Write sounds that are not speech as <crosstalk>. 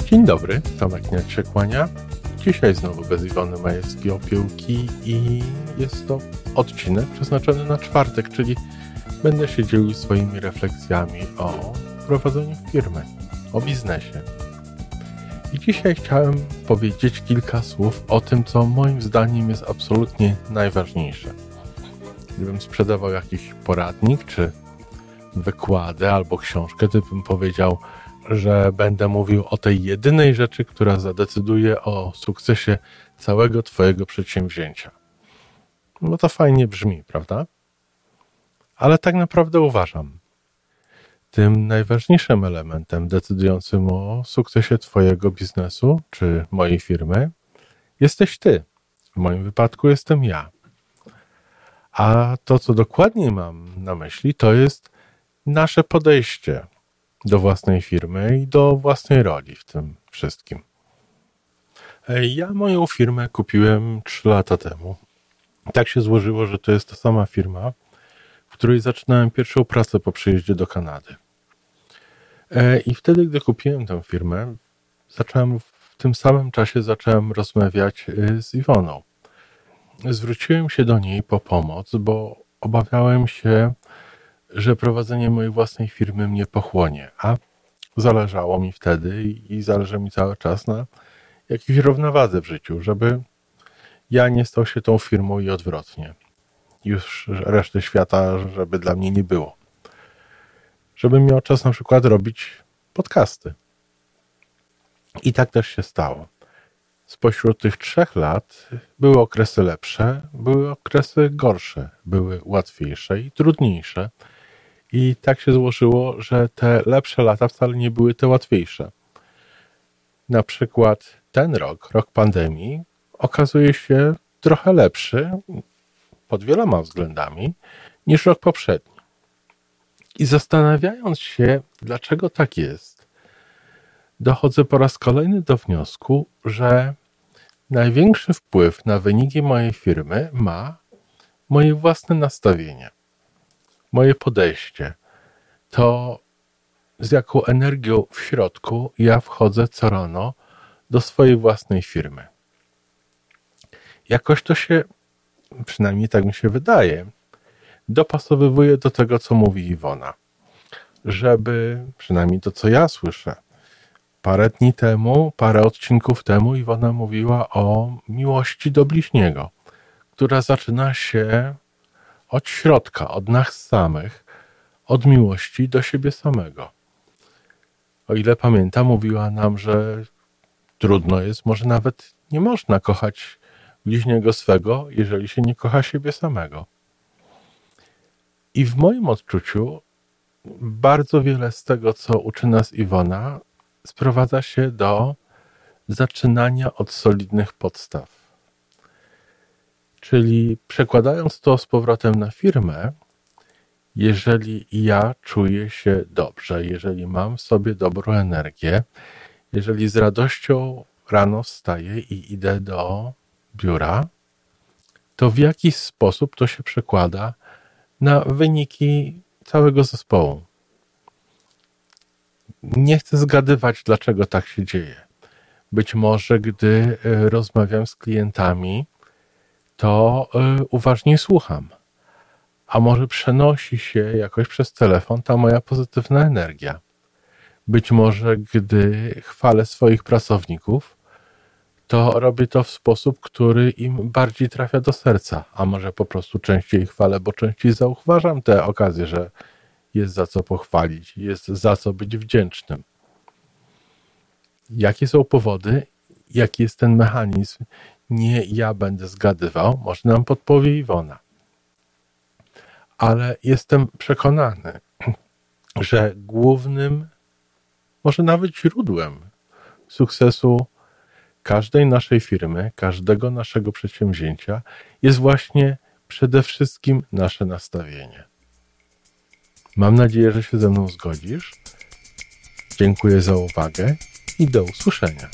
Dzień dobry, Tomek Niak. Dzisiaj znowu bez Iwony Majewskiej-Opiełki i jest to odcinek przeznaczony na czwartek, czyli będę się dzielił swoimi refleksjami o prowadzeniu firmy, o biznesie. I dzisiaj chciałem powiedzieć kilka słów o tym, co moim zdaniem jest absolutnie najważniejsze. Gdybym sprzedawał jakiś poradnik, czy wykładę albo książkę, to bym powiedział, że będę mówił o tej jedynej rzeczy, która zadecyduje o sukcesie całego Twojego przedsięwzięcia. No to fajnie brzmi, prawda? Ale tak naprawdę uważam, tym najważniejszym elementem decydującym o sukcesie Twojego biznesu czy mojej firmy jesteś Ty. W moim wypadku jestem ja. A to, co dokładnie mam na myśli, to jest nasze podejście do własnej firmy i do własnej roli w tym wszystkim. Ja moją firmę kupiłem 3 lata temu. Tak się złożyło, że to jest ta sama firma, w której zaczynałem pierwszą pracę po przyjeździe do Kanady. E, I wtedy, gdy kupiłem tę firmę, zacząłem w tym samym czasie zacząłem rozmawiać e, z Iwoną. Zwróciłem się do niej po pomoc, bo obawiałem się, że prowadzenie mojej własnej firmy mnie pochłonie, a zależało mi wtedy i zależy mi cały czas na jakiejś równowadze w życiu, żeby ja nie stał się tą firmą i odwrotnie. Już reszty świata, żeby dla mnie nie było. Żebym miał czas na przykład robić podcasty. I tak też się stało. Spośród tych trzech lat były okresy lepsze, były okresy gorsze, były łatwiejsze i trudniejsze i tak się złożyło, że te lepsze lata wcale nie były te łatwiejsze. Na przykład ten rok, rok pandemii, okazuje się trochę lepszy pod wieloma względami niż rok poprzedni. I zastanawiając się, dlaczego tak jest, dochodzę po raz kolejny do wniosku, że największy wpływ na wyniki mojej firmy ma moje własne nastawienie moje podejście, to z jaką energią w środku ja wchodzę co rano do swojej własnej firmy. Jakoś to się, przynajmniej tak mi się wydaje, dopasowywuje do tego, co mówi Iwona. Żeby, przynajmniej to, co ja słyszę, parę dni temu, parę odcinków temu Iwona mówiła o miłości do bliźniego, która zaczyna się od środka, od nas samych, od miłości do siebie samego. O ile pamiętam, mówiła nam, że trudno jest, może nawet nie można kochać bliźniego swego, jeżeli się nie kocha siebie samego. I w moim odczuciu bardzo wiele z tego, co uczy nas Iwona, sprowadza się do zaczynania od solidnych podstaw. Czyli przekładając to z powrotem na firmę, jeżeli ja czuję się dobrze, jeżeli mam w sobie dobrą energię, jeżeli z radością rano wstaję i idę do biura, to w jakiś sposób to się przekłada na wyniki całego zespołu. Nie chcę zgadywać, dlaczego tak się dzieje. Być może, gdy e, rozmawiam z klientami, to y, uważnie słucham. A może przenosi się jakoś przez telefon ta moja pozytywna energia. Być może, gdy chwalę swoich pracowników, to robię to w sposób, który im bardziej trafia do serca, a może po prostu częściej chwalę, bo częściej zauważam te okazje, że jest za co pochwalić, jest za co być wdzięcznym. Jakie są powody, jaki jest ten mechanizm, nie ja będę zgadywał, może nam podpowie Iwona. Ale jestem przekonany, <clears throat> że głównym, może nawet źródłem sukcesu każdej naszej firmy, każdego naszego przedsięwzięcia jest właśnie przede wszystkim nasze nastawienie. Mam nadzieję, że się ze mną zgodzisz. Dziękuję za uwagę i do usłyszenia.